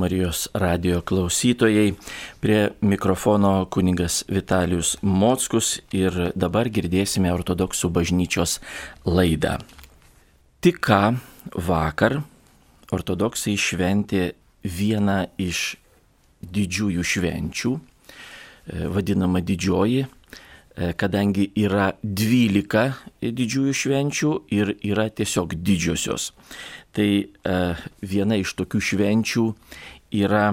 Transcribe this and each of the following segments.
Marijos radio klausytojai, prie mikrofono kuningas Vitalius Mockus ir dabar girdėsime ortodoksų bažnyčios laidą. Tik ką vakar ortodoksai šventė vieną iš didžiųjų švenčių, e, vadinama didžioji, kadangi yra 12 didžiųjų švenčių ir yra tiesiog didžiosios. Tai e, viena iš tokių švenčių yra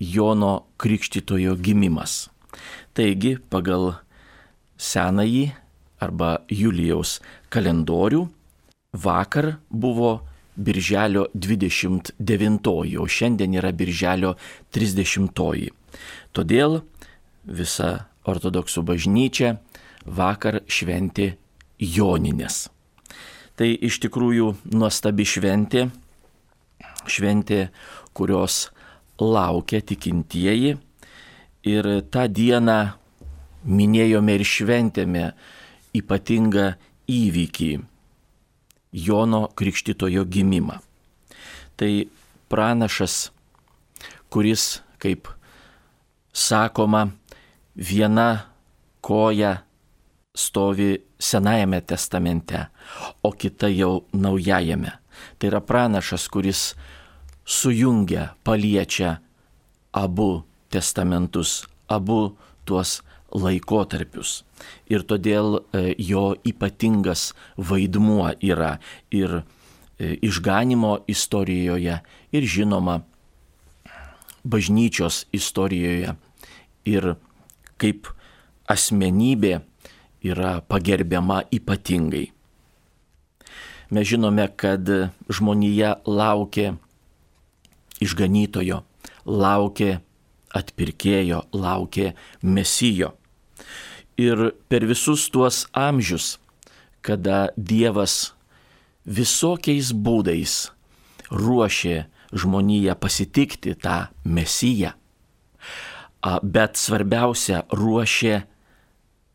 Jono Krikštitojo gimimas. Taigi, pagal senąjį arba Julijaus kalendorių vakar buvo Birželio 29, o šiandien yra Birželio 30. Todėl visa ortodoksų bažnyčia vakar šventė Joninės. Tai iš tikrųjų nuostabi šventė, šventė, kurios laukia tikintieji. Ir tą dieną minėjome ir šventėme ypatingą įvykį - Jono Krikštitojo gimimą. Tai pranašas, kuris, kaip sakoma, viena koja stovi Senajame testamente, o kita jau Naujajame. Tai yra pranašas, kuris sujungia, paliečia abu testamentus, abu tuos laikotarpius. Ir todėl e, jo ypatingas vaidmuo yra ir e, išganimo istorijoje, ir žinoma, bažnyčios istorijoje, ir kaip asmenybė yra pagerbiama ypatingai. Mes žinome, kad žmonija laukia išganytojo, laukia atpirkėjo, laukia mesijo. Ir per visus tuos amžius, kada Dievas visokiais būdais ruošė žmoniją pasitikti tą mesiją, bet svarbiausia ruošė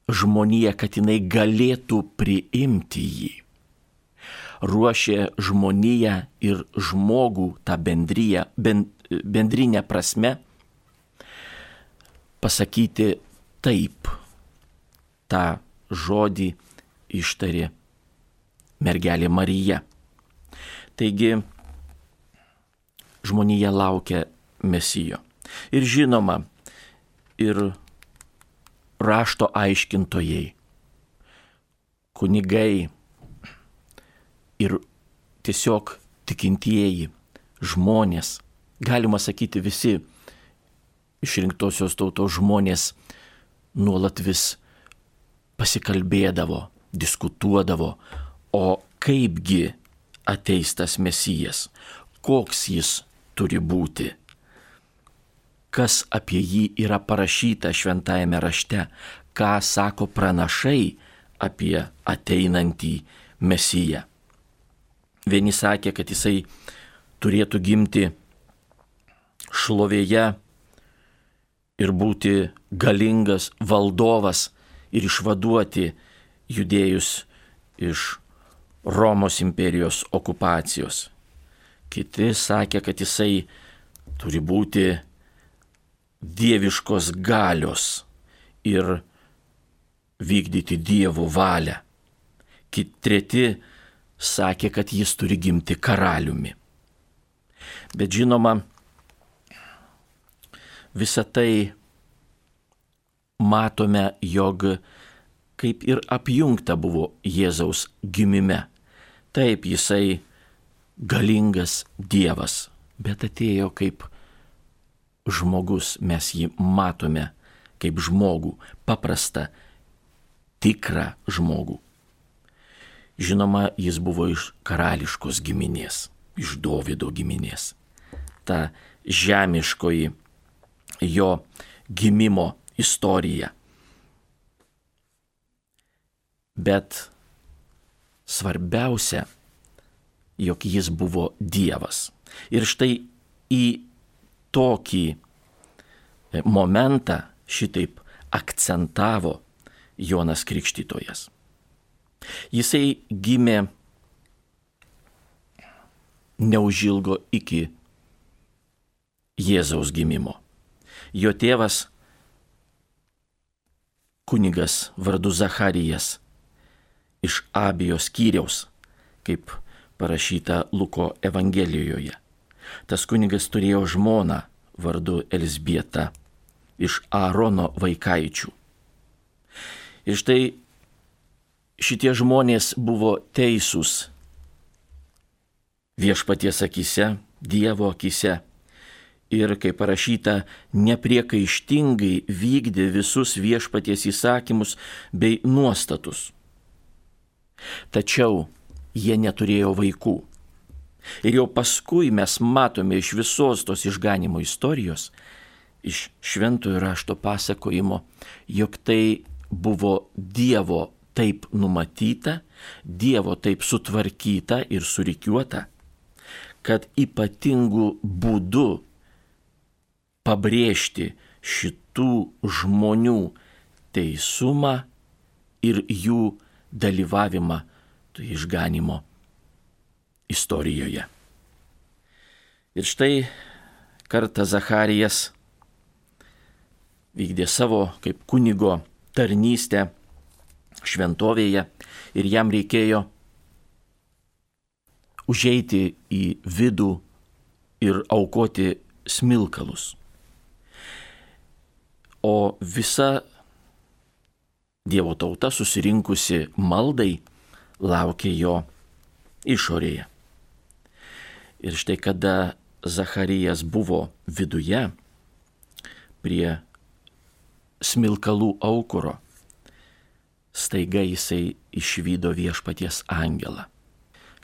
žmoniją, kad jinai galėtų priimti jį. Ruošė žmoniją ir žmogų tą bendryją, bendrinę prasme pasakyti taip. Ta žodį ištarė mergelė Marija. Taigi žmonija laukia mesijo. Ir žinoma, ir rašto aiškintojai, kunigai ir tiesiog tikintieji žmonės, galima sakyti visi išrinktosios tautos žmonės nuolat vis pasikalbėdavo, diskutuodavo, o kaipgi ateis tas mesijas, koks jis turi būti kas apie jį yra parašyta šventajame rašte, ką sako pranašai apie ateinantį mesiją. Vieni sakė, kad jisai turėtų gimti šlovėje ir būti galingas valdovas ir išvaduoti judėjus iš Romos imperijos okupacijos. Kiti sakė, kad jisai turi būti dieviškos galios ir vykdyti dievų valią. Kit treti sakė, kad jis turi gimti karaliumi. Bet žinoma, visą tai matome, jog kaip ir apjungta buvo Jėzaus gimime. Taip, jisai galingas Dievas, bet atėjo kaip žmogus, mes jį matome kaip žmogų, paprastą, tikrą žmogų. Žinoma, jis buvo iš karališkos giminės, iš Dovido giminės. Ta žemiškoji jo gimimo istorija. Bet svarbiausia, jog jis buvo Dievas. Ir štai į tokį e, momentą šitaip akcentavo Jonas Krikštytojas. Jisai gimė neužilgo iki Jėzaus gimimo. Jo tėvas kunigas vardu Zacharijas iš Abijos skyriaus, kaip parašyta Luko Evangelijoje. Tas kunigas turėjo žmoną vardu Elsbieta iš Aarono vaikaičių. Ir štai šitie žmonės buvo teisūs viešpaties akise, Dievo akise. Ir, kaip parašyta, nepriekaištingai vykdė visus viešpaties įsakymus bei nuostatus. Tačiau jie neturėjo vaikų. Ir jau paskui mes matome iš visos tos išganimo istorijos, iš šventojo rašto pasakojimo, jog tai buvo Dievo taip numatyta, Dievo taip sutvarkyta ir surikiuota, kad ypatingų būdų pabrėžti šitų žmonių teisumą ir jų dalyvavimą tai išganimo istorijoje. Ir štai kartą Zacharijas vykdė savo kaip kunigo tarnystę šventovėje ir jam reikėjo užeiti į vidų ir aukoti smilkalus. O visa Dievo tauta susirinkusi maldai laukia jo išorėje. Ir štai kada Zacharijas buvo viduje prie smilkalų aukuro, staiga jisai išvydo viešpaties angelą.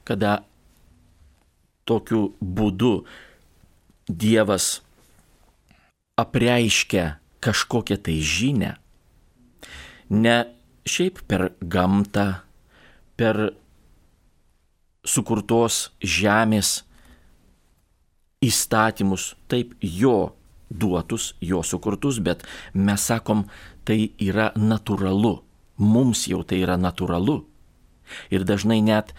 Kada tokiu būdu Dievas apreiškia kažkokią tai žinę, ne šiaip per gamtą, per sukurtos žemės įstatymus, taip jo duotus, jo sukurtus, bet mes sakom, tai yra natūralu. Mums jau tai yra natūralu. Ir dažnai net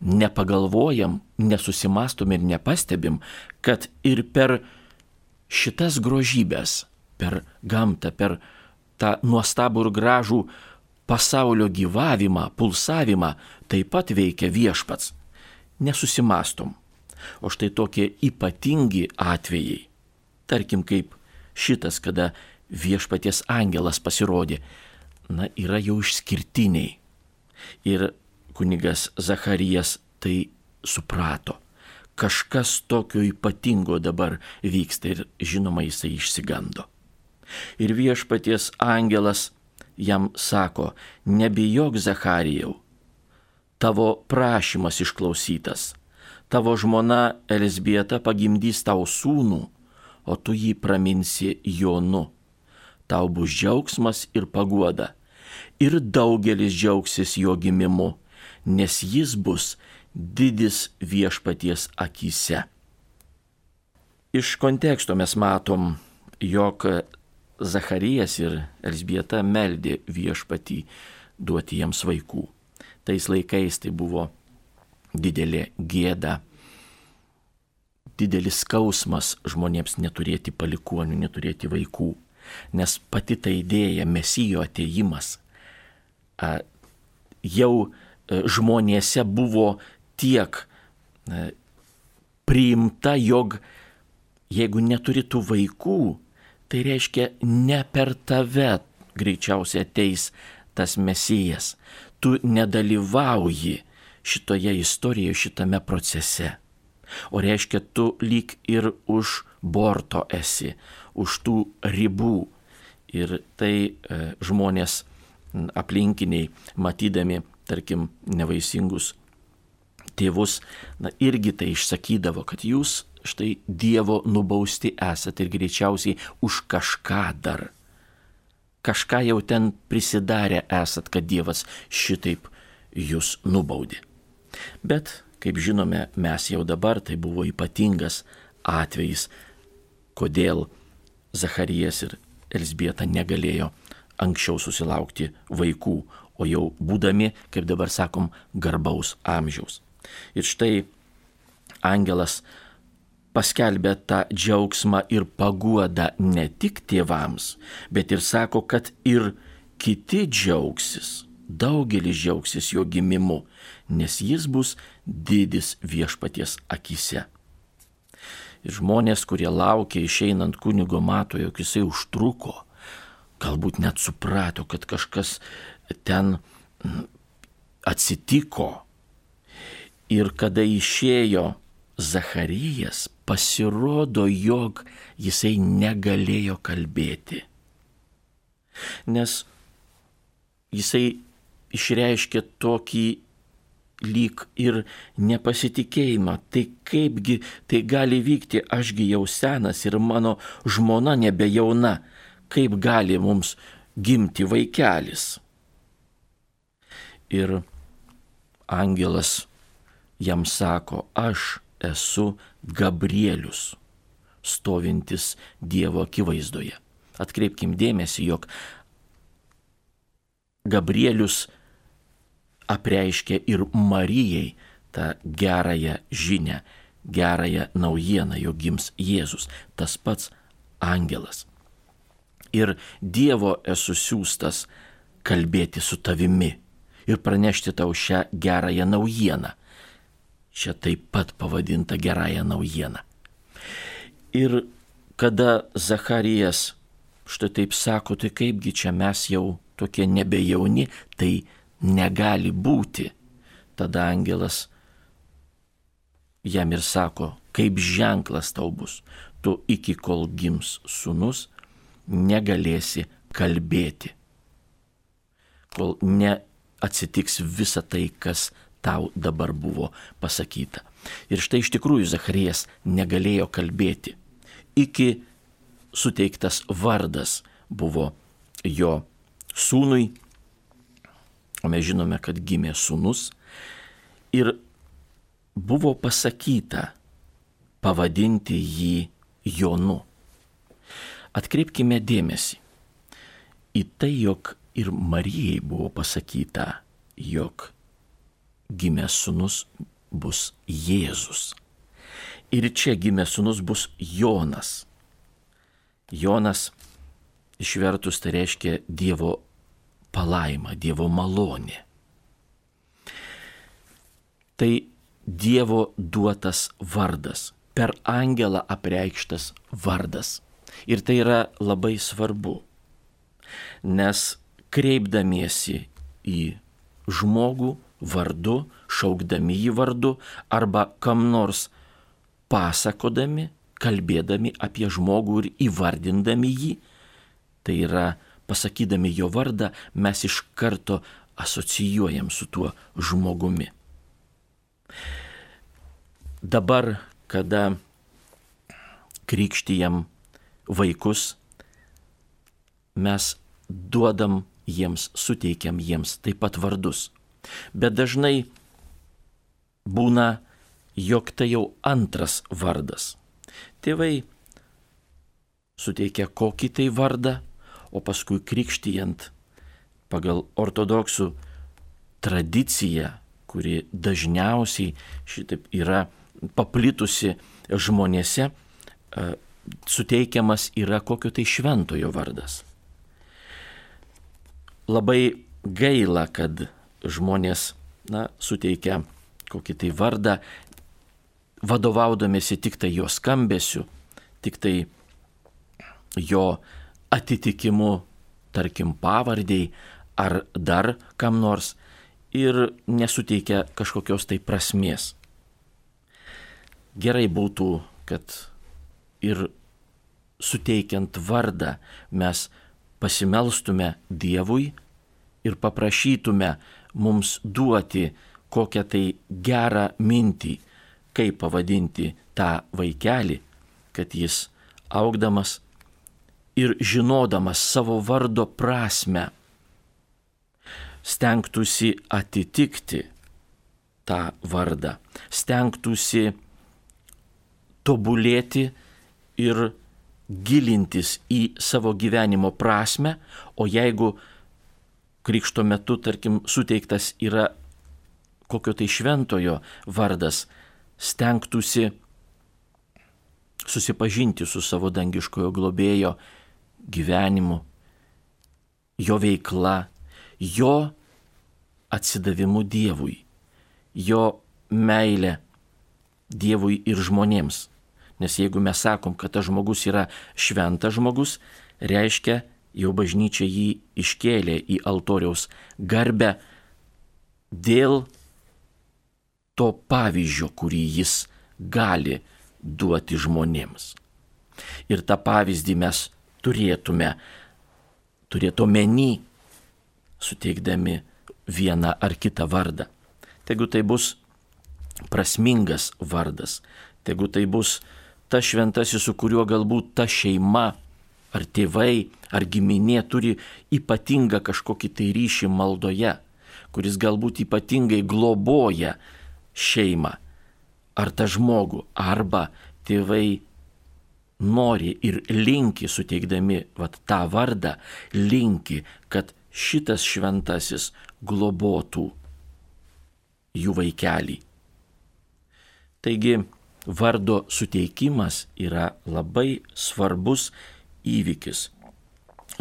nepagalvojam, nesusimastom ir nepastebim, kad ir per šitas grožybės, per gamtą, per tą nuostabų ir gražų pasaulio gyvavimą, pulsavimą taip pat veikia viešpats. Nesusimastom. O štai tokie ypatingi atvejai tarkim kaip šitas, kada viešpaties angelas pasirodė, na, yra jau išskirtiniai. Ir kunigas Zacharijas tai suprato. Kažkas tokio ypatingo dabar vyksta ir žinoma jisai išsigando. Ir viešpaties angelas jam sako, nebijok Zacharijau, tavo prašymas išklausytas, tavo žmona Elisbieta pagimdys tau sūnų o tu jį praminsi Jonu. Tau bus džiaugsmas ir paguoda. Ir daugelis džiaugsis jo gimimu, nes jis bus didis viešpaties akise. Iš konteksto mes matom, jog Zacharijas ir Elsbieta meldė viešpatį duoti jiems vaikų. Tais laikais tai buvo didelė gėda didelis skausmas žmonėms neturėti palikonių, neturėti vaikų, nes pati ta idėja, mesijo ateimas, jau e, žmonėse buvo tiek e, priimta, jog jeigu neturi tų vaikų, tai reiškia ne per tave greičiausiai ateis tas mesijas. Tu nedalyvauji šitoje istorijoje, šitame procese. O reiškia, tu lyg ir už borto esi, už tų ribų. Ir tai e, žmonės aplinkiniai, matydami, tarkim, nevaisingus tėvus, na irgi tai išsakydavo, kad jūs štai Dievo nubausti esate ir greičiausiai už kažką dar. Kažką jau ten prisidarę esat, kad Dievas šitaip jūs nubaudė. Bet Kaip žinome, mes jau dabar tai buvo ypatingas atvejis, kodėl Zacharijas ir Elsbieta negalėjo anksčiau susilaukti vaikų, o jau būdami, kaip dabar sakom, garbaus amžiaus. Ir štai angelas paskelbė tą džiaugsmą ir paguodą ne tik tėvams, bet ir sako, kad ir kiti džiaugsis, daugelis džiaugsis jo gimimu, nes jis bus didis viešpaties akise. Ir žmonės, kurie laukia išeinant kunigo, mato, jog jisai užtruko, galbūt net suprato, kad kažkas ten atsitiko. Ir kada išėjo Zacharijas, pasirodo, jog jisai negalėjo kalbėti. Nes jisai išreiškė tokį lyg ir nepasitikėjimą. Tai kaipgi tai gali vykti, ašgi jau senas ir mano žmona nebe jauna, kaip gali mums gimti vaikelis. Ir angelas jam sako, aš esu Gabrielius, stovintis Dievo akivaizdoje. Atkreipkim dėmesį, jog Gabrielius apreiškė ir Marijai tą gerąją žinę, gerąją naujieną, jog gims Jėzus, tas pats angelas. Ir Dievo esu siūstas kalbėti su tavimi ir pranešti tau šią gerąją naujieną. Čia taip pat pavadinta gerąją naujieną. Ir kada Zacharijas štai taip sako, tai kaipgi čia mes jau tokie nebejauni, tai negali būti. Tada angelas jam ir sako, kaip ženklas tau bus, tu iki kol gims sunus negalėsi kalbėti, kol neatsitiks visa tai, kas tau dabar buvo pasakyta. Ir štai iš tikrųjų Zacharijas negalėjo kalbėti. Iki suteiktas vardas buvo jo sūnui O mes žinome, kad gimė sunus ir buvo pasakyta pavadinti jį Jonu. Atkreipkime dėmesį į tai, jog ir Marijai buvo pasakyta, jog gimęs sunus bus Jėzus. Ir čia gimęs sunus bus Jonas. Jonas išvertus tai reiškia Dievo palaima, Dievo malonė. Tai Dievo duotas vardas, per angelą apreikštas vardas. Ir tai yra labai svarbu, nes kreipdamiesi į žmogų vardu, šaukdami jį vardu arba kam nors pasakodami, kalbėdami apie žmogų ir įvardindami jį, tai yra pasakydami jo vardą, mes iš karto asocijuojam su tuo žmogumi. Dabar, kada krikštijam vaikus, mes duodam jiems, suteikiam jiems taip pat vardus. Bet dažnai būna, jog tai jau antras vardas. Tėvai suteikia kokį tai vardą, o paskui krikštijant pagal ortodoksų tradiciją, kuri dažniausiai šitaip yra paplitusi žmonėse, e, suteikiamas yra kokio tai šventojo vardas. Labai gaila, kad žmonės na, suteikia kokį tai vardą, vadovaudamėsi tik tai jo skambesiu, tik tai jo atitikimu, tarkim, pavardiai ar dar kam nors ir nesuteikia kažkokios tai prasmės. Gerai būtų, kad ir suteikiant vardą mes pasimelstume Dievui ir paprašytume mums duoti kokią tai gerą mintį, kaip pavadinti tą vaikelį, kad jis augdamas ir žinodamas savo vardo prasme, stengtųsi atitikti tą vardą, stengtųsi tobulėti ir gilintis į savo gyvenimo prasme, o jeigu krikšto metu, tarkim, suteiktas yra kokio tai šventojo vardas, stengtųsi susipažinti su savo dangiškojo globėjo gyvenimu, jo veikla, jo atsidavimu Dievui, jo meilė Dievui ir žmonėms. Nes jeigu mes sakom, kad tas žmogus yra šventas žmogus, reiškia, jau bažnyčia jį iškėlė į altoriaus garbę dėl to pavyzdžio, kurį jis gali duoti žmonėms. Ir tą pavyzdį mes turėtume, turėtume menį, suteikdami vieną ar kitą vardą. Tegu tai bus prasmingas vardas, tegu tai bus ta šventasis, su kuriuo galbūt ta šeima, ar tėvai, ar giminė turi ypatingą kažkokį tai ryšį maldoje, kuris galbūt ypatingai globoja šeimą, ar tą žmogų, arba tėvai nori ir linki suteikdami vat, tą vardą, linki, kad šitas šventasis globotų jų vaikelį. Taigi vardo suteikimas yra labai svarbus įvykis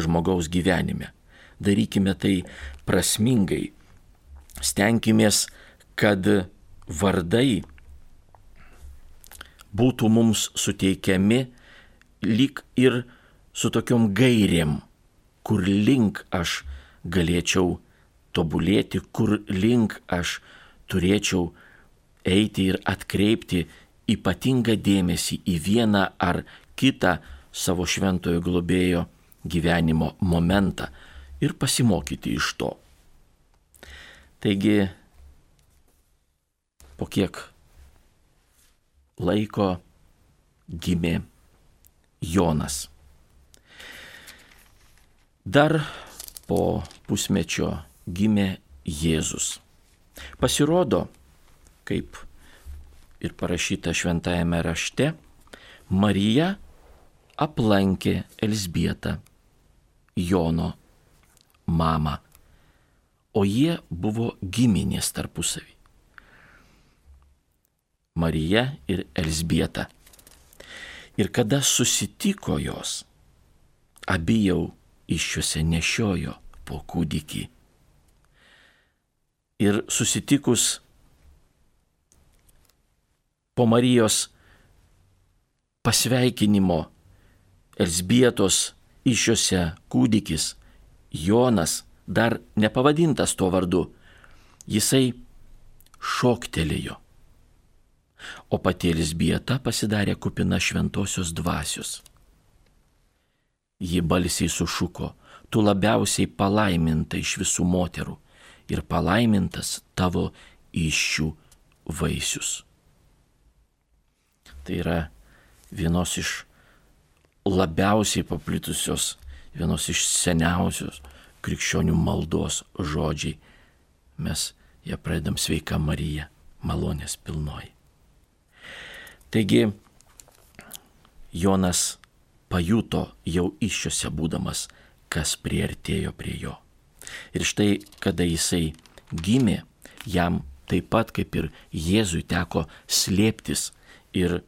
žmogaus gyvenime. Darykime tai prasmingai. Stenkimės, kad vardai būtų mums suteikiami lyg ir su tokiom gairėm, kur link aš galėčiau tobulėti, kur link aš turėčiau eiti ir atkreipti ypatingą dėmesį į vieną ar kitą savo šventojo globėjo gyvenimo momentą ir pasimokyti iš to. Taigi, po kiek laiko gimė Jonas. Dar po pusmečio gimė Jėzus. Pasirodo, kaip ir parašyta šventajame rašte, Marija aplankė Elsbietą, Jono mamą, o jie buvo giminės tarpusavį. Marija ir Elsbieta. Ir kada susitiko jos, abi jau iššiose nešiojo po kūdikį. Ir susitikus po Marijos pasveikinimo Elsbietos iššiose kūdikis Jonas, dar nepavadintas tuo vardu, jisai šoktelėjo. O pati Elsbieta pasidarė kupina šventosios dvasios. Ji balsiai sušuko, tu labiausiai palaiminta iš visų moterų ir palaimintas tavo iššių vaisius. Tai yra vienos iš labiausiai paplitusios, vienos iš seniausios krikščionių maldos žodžiai. Mes ją pradedam sveika Marija, malonės pilnoji. Taigi Jonas pajuto jau iššiose būdamas, kas priartėjo prie jo. Ir štai, kada jisai gimė, jam taip pat kaip ir Jėzui teko slėptis ir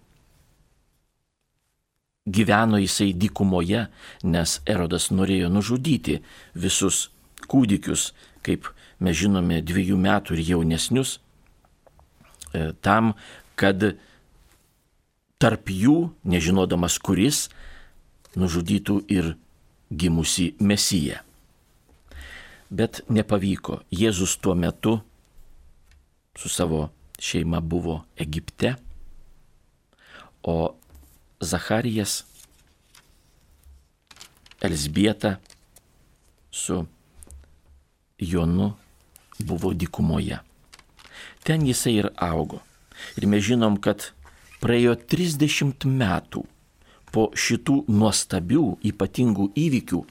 gyveno jisai dykumoje, nes Erodas norėjo nužudyti visus kūdikius, kaip mes žinome, dviejų metų ir jaunesnius, e, tam, kad tarp jų, nežinodamas kuris, nužudytų ir gimusi Mesiją. Bet nepavyko. Jėzus tuo metu su savo šeima buvo Egipte, o Zacharijas, Elsbieta su Jonu buvo dykumoje. Ten jisai ir augo. Ir mes žinom, kad praėjo 30 metų po šitų nuostabių, ypatingų įvykių,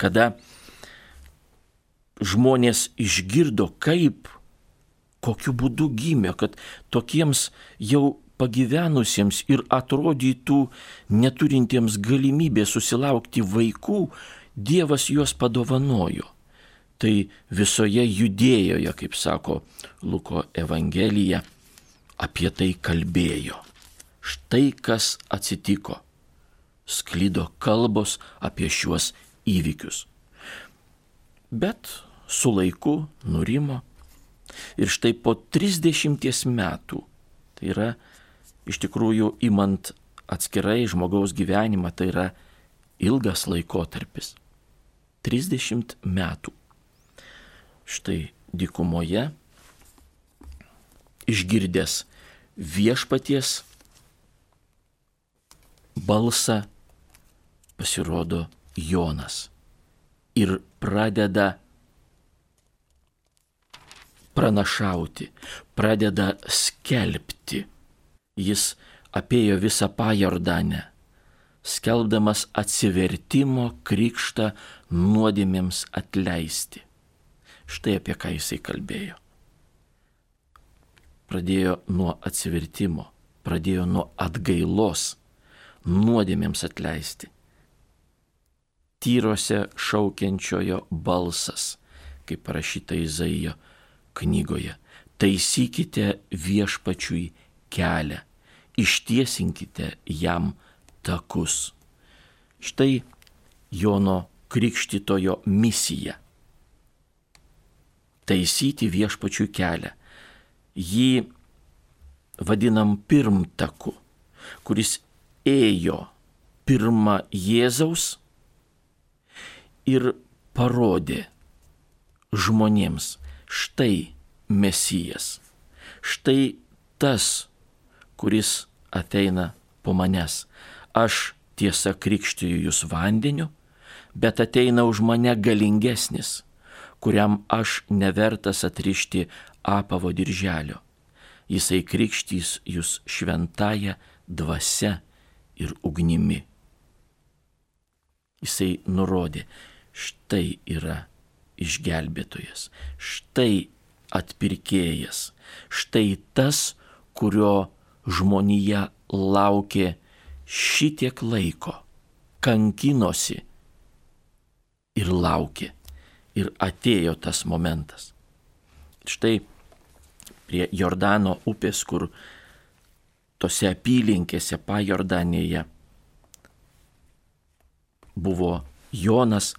kada žmonės išgirdo, kaip, kokiu būdu gimė, kad tokiems jau pagyvenusiems ir atrodytų neturintiems galimybės susilaukti vaikų, Dievas juos padovanojo. Tai visoje judėjoje, kaip sako Luko Evangelija, apie tai kalbėjo. Štai kas atsitiko. Sklydo kalbos apie šiuos įvykius. Bet su laiku nurimo. Ir štai po 30 metų, tai yra iš tikrųjų imant atskirai žmogaus gyvenimą, tai yra ilgas laikotarpis. 30 metų. Štai dykumoje išgirdęs viešpaties balsą pasirodo Jonas ir pradeda pranašauti, pradeda skelbti. Jis apėjo visą pajordanę, skelbdamas atsivertimo krikštą nuodėmėms atleisti. Štai apie ką jisai kalbėjo. Pradėjo nuo atsivertimo, pradėjo nuo atgailos, nuodėmėms atleisti. Tyrose šaukiančiojo balsas, kaip parašyta Izaijo knygoje. Taisykite viešpačiui kelią, ištiesinkite jam takus. Štai Jono Krikštitojo misija - taisyti viešpačiui kelią. Jį vadinam pirmtaku, kuris ėjo pirmą Jėzaus ir parodė žmonėms, štai Mesijas, štai tas, kuris ateina po manęs. Aš tiesa krikštiju jūs vandeniu, bet ateina už mane galingesnis, kuriam aš nevertas atrišti apavo dirželio. Jisai krikštys jūs šventąją dvasia ir ugnimi. Jisai nurodė, štai yra išgelbėtojas, štai atpirkėjas, štai tas, kurio žmonija laukė šitiek laiko, kankinosi ir laukė. Ir atėjo tas momentas. Štai prie Jordano upės, kur tose apylinkėse pajordanėje buvo Jonas,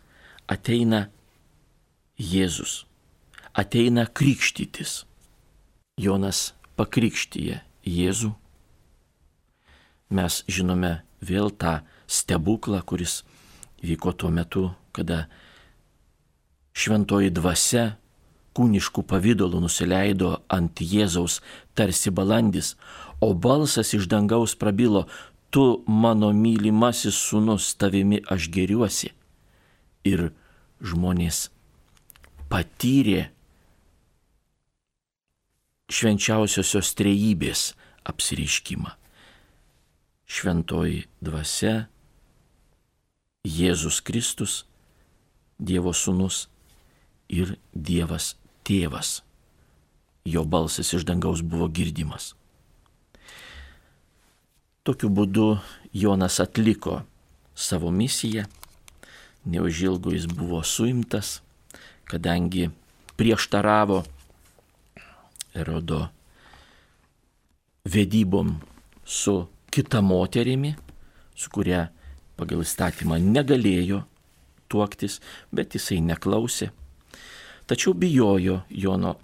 ateina Jėzus, ateina krikštytis. Jonas pakrikštyje Jėzų. Mes žinome vėl tą stebuklą, kuris vyko tuo metu, kada šventoji dvasia kūniškų pavydalų nusileido ant Jėzaus tarsi balandis, o balsas iš dangaus prabilo, tu mano mylimasis sunus, tavimi aš geriuosi. Ir žmonės patyrė švenčiausiosios trejybės apsiriškimą. Šventoji dvasia, Jėzus Kristus, Dievo sūnus ir Dievas tėvas. Jo balsas iš dangaus buvo girdimas. Tokiu būdu Jonas atliko savo misiją, neužilgo jis buvo suimtas, kadangi prieštaravo Erodo vedybom su kita moterimi, su kuria pagal įstatymą negalėjo tuoktis, bet jisai neklausė. Tačiau bijojo Jono,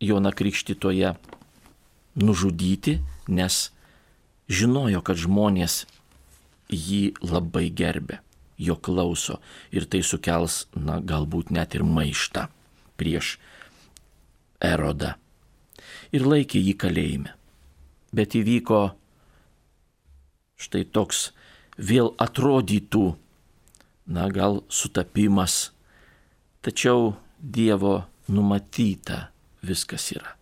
Joną Krikštitoje nužudyti, nes žinojo, kad žmonės jį labai gerbė, jo klauso ir tai sukels, na, galbūt net ir maištą prieš erodą. Ir laikė jį kalėjime. Bet įvyko štai toks vėl atrodytų, na, gal sutapimas, tačiau Dievo numatyta viskas yra.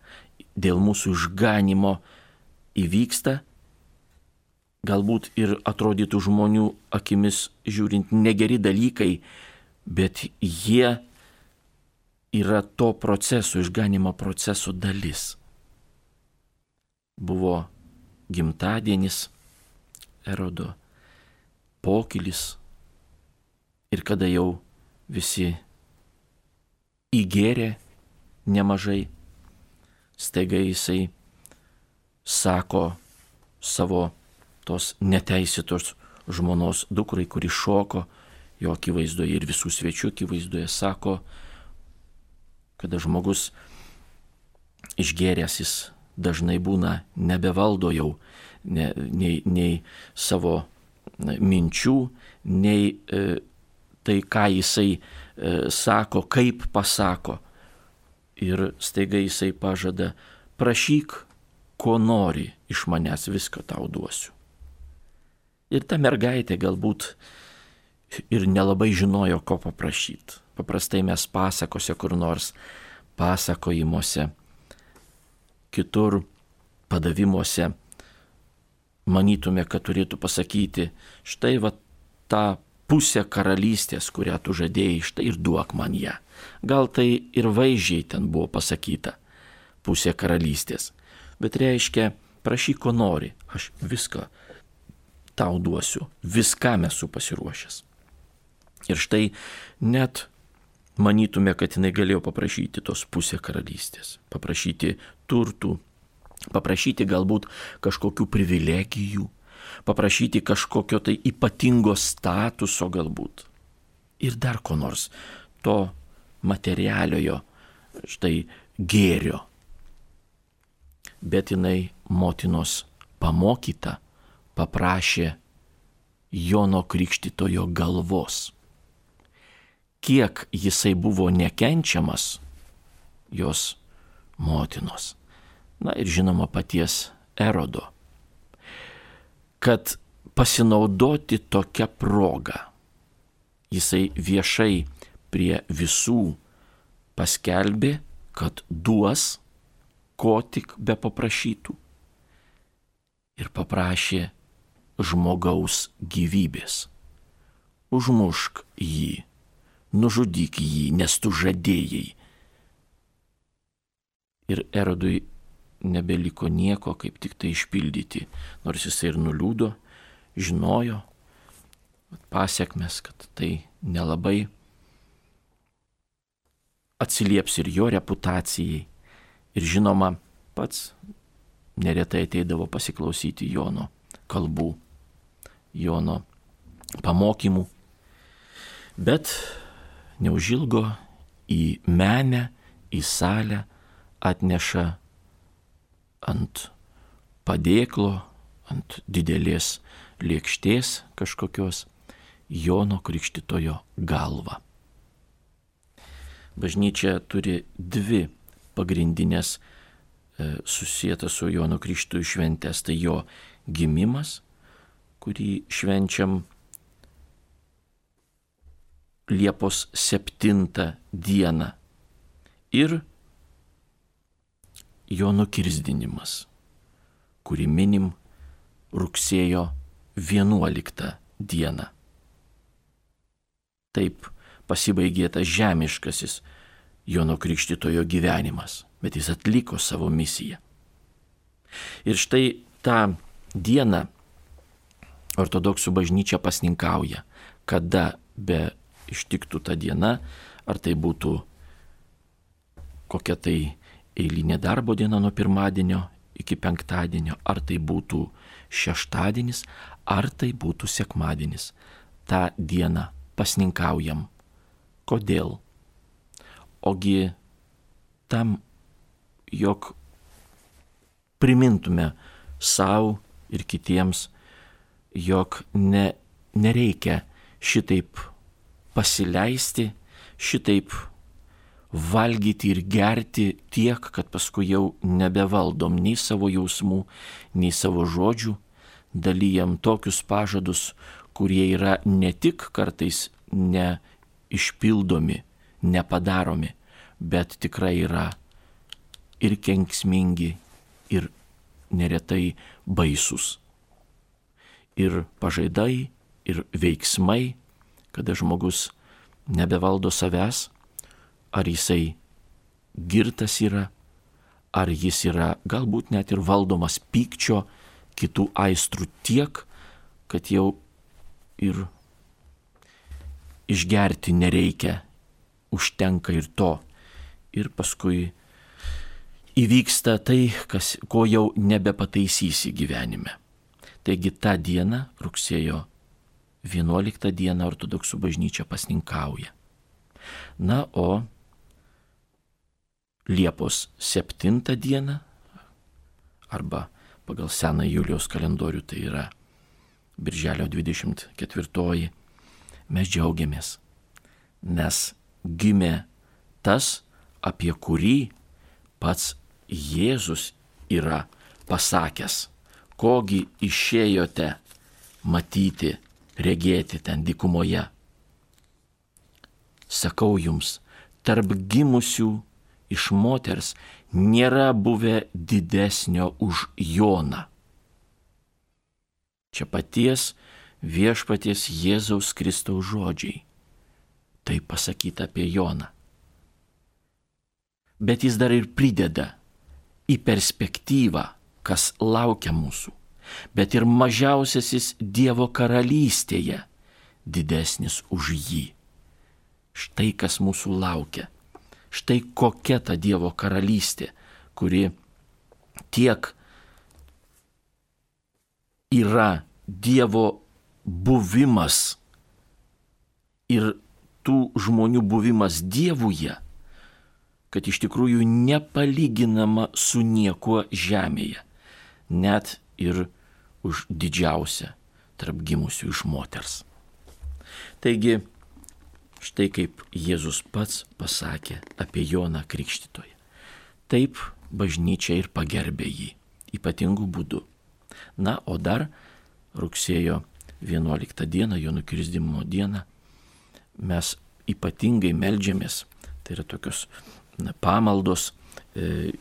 Dėl mūsų išganimo įvyksta galbūt ir atrodytų žmonių akimis žiūrint negeri dalykai, bet jie yra to proceso, išganimo proceso dalis. Buvo gimtadienis erodo, pokylis ir kada jau visi įgėrė nemažai, staiga jisai sako savo tos neteisėtos žmonos dukrai, kuri šoko jo akivaizdoje ir visų svečių akivaizdoje, sako, kada žmogus išgeręs jis dažnai būna nebevaldo jau ne, nei, nei savo minčių, nei e, tai, ką jisai sako, kaip pasako. Ir staiga jisai pažada, prašyk, ko nori iš manęs, viską tau duosiu. Ir ta mergaitė galbūt ir nelabai žinojo, ko paprašyti. Paprastai mes pasakose kur nors, pasakojimuose, kitur padavimuose manytume, kad turėtų pasakyti, štai va tą pusę karalystės, kurią tu žadėjai, štai ir duok man ją. Gal tai ir vaizdžiai ten buvo pasakyta - pusė karalystės. Bet reiškia, prašyk, ko nori, aš viską tau duosiu, viskam esu pasiruošęs. Ir štai net manytume, kad jinai galėjo paprašyti tos pusę karalystės, paprašyti turtų, paprašyti galbūt kažkokių privilegijų, paprašyti kažkokio tai ypatingo statuso galbūt. Ir dar ko nors to materialiojo, štai gėrio. Bet jinai motinos pamokyta paprašė Jono Krikštitojo galvos kiek jisai buvo nekenčiamas jos motinos. Na ir žinoma paties Erodo. Kad pasinaudoti tokią progą, jisai viešai prie visų paskelbė, kad duos, ko tik be paprašytų. Ir paprašė žmogaus gyvybės. Užmušk jį nužudyk jį, nes tu žadėjai. Ir Erodui nebeliko nieko, kaip tik tai išpildyti, nors jisai ir nuliūdo, žinojo pasiekmes, kad tai nelabai atsilieps ir jo reputacijai. Ir žinoma, pats neretai ateidavo pasiklausyti Jono kalbų, Jono pamokymų. Bet neužilgo į menę, į salę atneša ant padėklo, ant didelės lėkštės kažkokios Jono Krikštitojo galvą. Bažnyčia turi dvi pagrindinės e, susijęta su Jono Krikštųjų šventės. Tai jo gimimas, kurį švenčiam Liepos 7 dieną ir jo nukirzdinimas, kurį minim rugsėjo 11 dieną. Taip pasibaigė tas žemiškasis Jono Krikštitojo gyvenimas, bet jis atliko savo misiją. Ir štai tą dieną ortodoksų bažnyčia pasninkauja, kada be ištiktų ta diena, ar tai būtų kokia tai eilinė darbo diena nuo pirmadienio iki penktadienio, ar tai būtų šeštadienis, ar tai būtų sekmadienis. Ta diena pasninkaujam. Kodėl? Ogi tam, jog primintume savo ir kitiems, jog ne, nereikia šitaip pasileisti, šitaip valgyti ir gerti tiek, kad paskui jau nebevaldom nei savo jausmų, nei savo žodžių, dalyjam tokius pažadus, kurie yra ne tik kartais neišpildomi, nepadaromi, bet tikrai yra ir kenksmingi, ir neretai baisus. Ir pažaidai, ir veiksmai, kada žmogus nebevaldo savęs, ar jisai girtas yra, ar jis yra galbūt net ir valdomas pykčio, kitų aistrų tiek, kad jau ir išgerti nereikia, užtenka ir to. Ir paskui įvyksta tai, kas, ko jau nebepataisysi gyvenime. Taigi tą dieną, rugsėjo 11 dieną, ortodoksų bažnyčia pasninkauja. Na, o Liepos 7 dieną, arba pagal seną Julijos kalendorių tai yra Birželio 24, mes džiaugiamės, nes gimė tas, apie kurį pats Jėzus yra pasakęs, kogi išėjote matyti, regėti ten dykumoje. Sakau jums, tarp gimusių iš moters nėra buvę didesnio už Joną. Čia paties viešpaties Jėzaus Kristaus žodžiai. Tai pasakyta apie Joną. Bet jis dar ir prideda į perspektyvą, kas laukia mūsų. Bet ir mažiausiasis Dievo karalystėje didesnis už jį. Štai kas mūsų laukia Štai kokia ta Dievo karalystė, kuri tiek yra Dievo buvimas ir tų žmonių buvimas Dievuje, kad iš tikrųjų nepalyginama su niekuo žemėje, net ir už didžiausią tarp gimusių iš moters. Taigi, Štai kaip Jėzus pats pasakė apie Joną Krikštytoją. Taip bažnyčia ir pagerbė jį ypatingų būdų. Na, o dar rugsėjo 11 dieną, jo nukrisdimo dieną, mes ypatingai melžiamės, tai yra tokios na, pamaldos, e,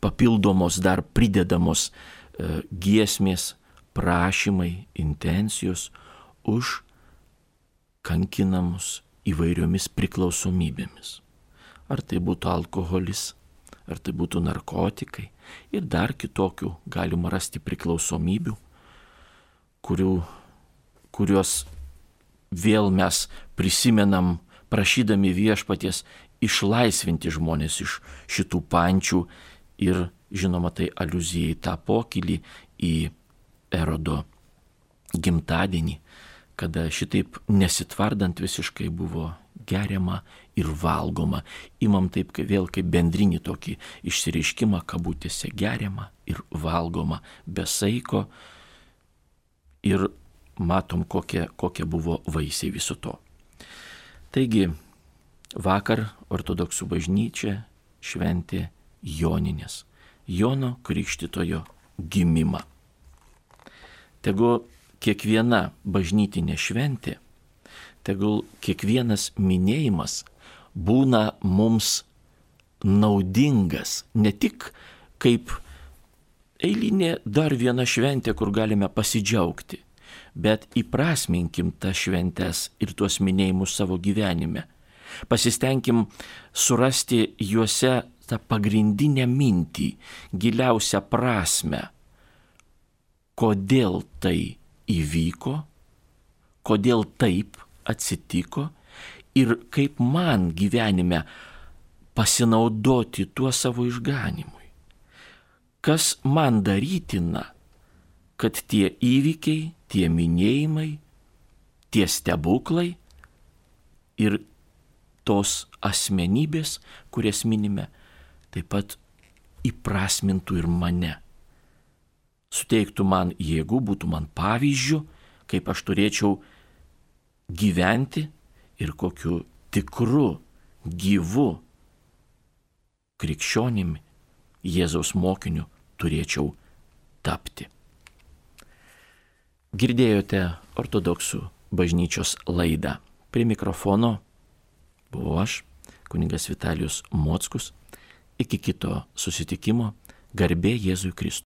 papildomos dar pridedamos e, giesmės, prašymai, intencijos už kankinamus įvairiomis priklausomybėmis. Ar tai būtų alkoholis, ar tai būtų narkotikai ir dar kitokių galima rasti priklausomybių, kurių, kurios vėl mes prisimenam prašydami viešpaties išlaisvinti žmonės iš šitų pančių ir žinoma tai aluzija į tą pokylį į erodo gimtadienį, kada šitaip nesitvardant visiškai buvo geriama ir valgoma. Imam taip kaip vėl kaip bendrinį tokį išsireiškimą, kabutėse geriama ir valgoma be saiko. Ir matom, kokie, kokie buvo vaisiai viso to. Taigi, vakar ortodoksų bažnyčia šventė Joninės, Jono Krikštitojo gimimą. Tegu kiekviena bažnytinė šventė, tegul kiekvienas minėjimas būna mums naudingas, ne tik kaip eilinė dar viena šventė, kur galime pasidžiaugti, bet įprasminkim tas šventes ir tuos minėjimus savo gyvenime. Pasistengkim surasti juose tą pagrindinę mintį, giliausią prasme, kodėl tai įvyko, kodėl taip atsitiko ir kaip man gyvenime pasinaudoti tuo savo išganimui. Kas man darytina, kad tie įvykiai, tie minėjimai, tie stebuklai ir tos asmenybės, kurias minime, taip pat įprasmintų ir mane suteiktų man jėgų, būtų man pavyzdžių, kaip aš turėčiau gyventi ir kokiu tikru, gyvu krikščionimi, Jėzaus mokiniu turėčiau tapti. Girdėjote ortodoksų bažnyčios laidą. Prie mikrofono buvau aš, kuningas Vitalijus Mockus. Iki kito susitikimo garbė Jėzui Kristui.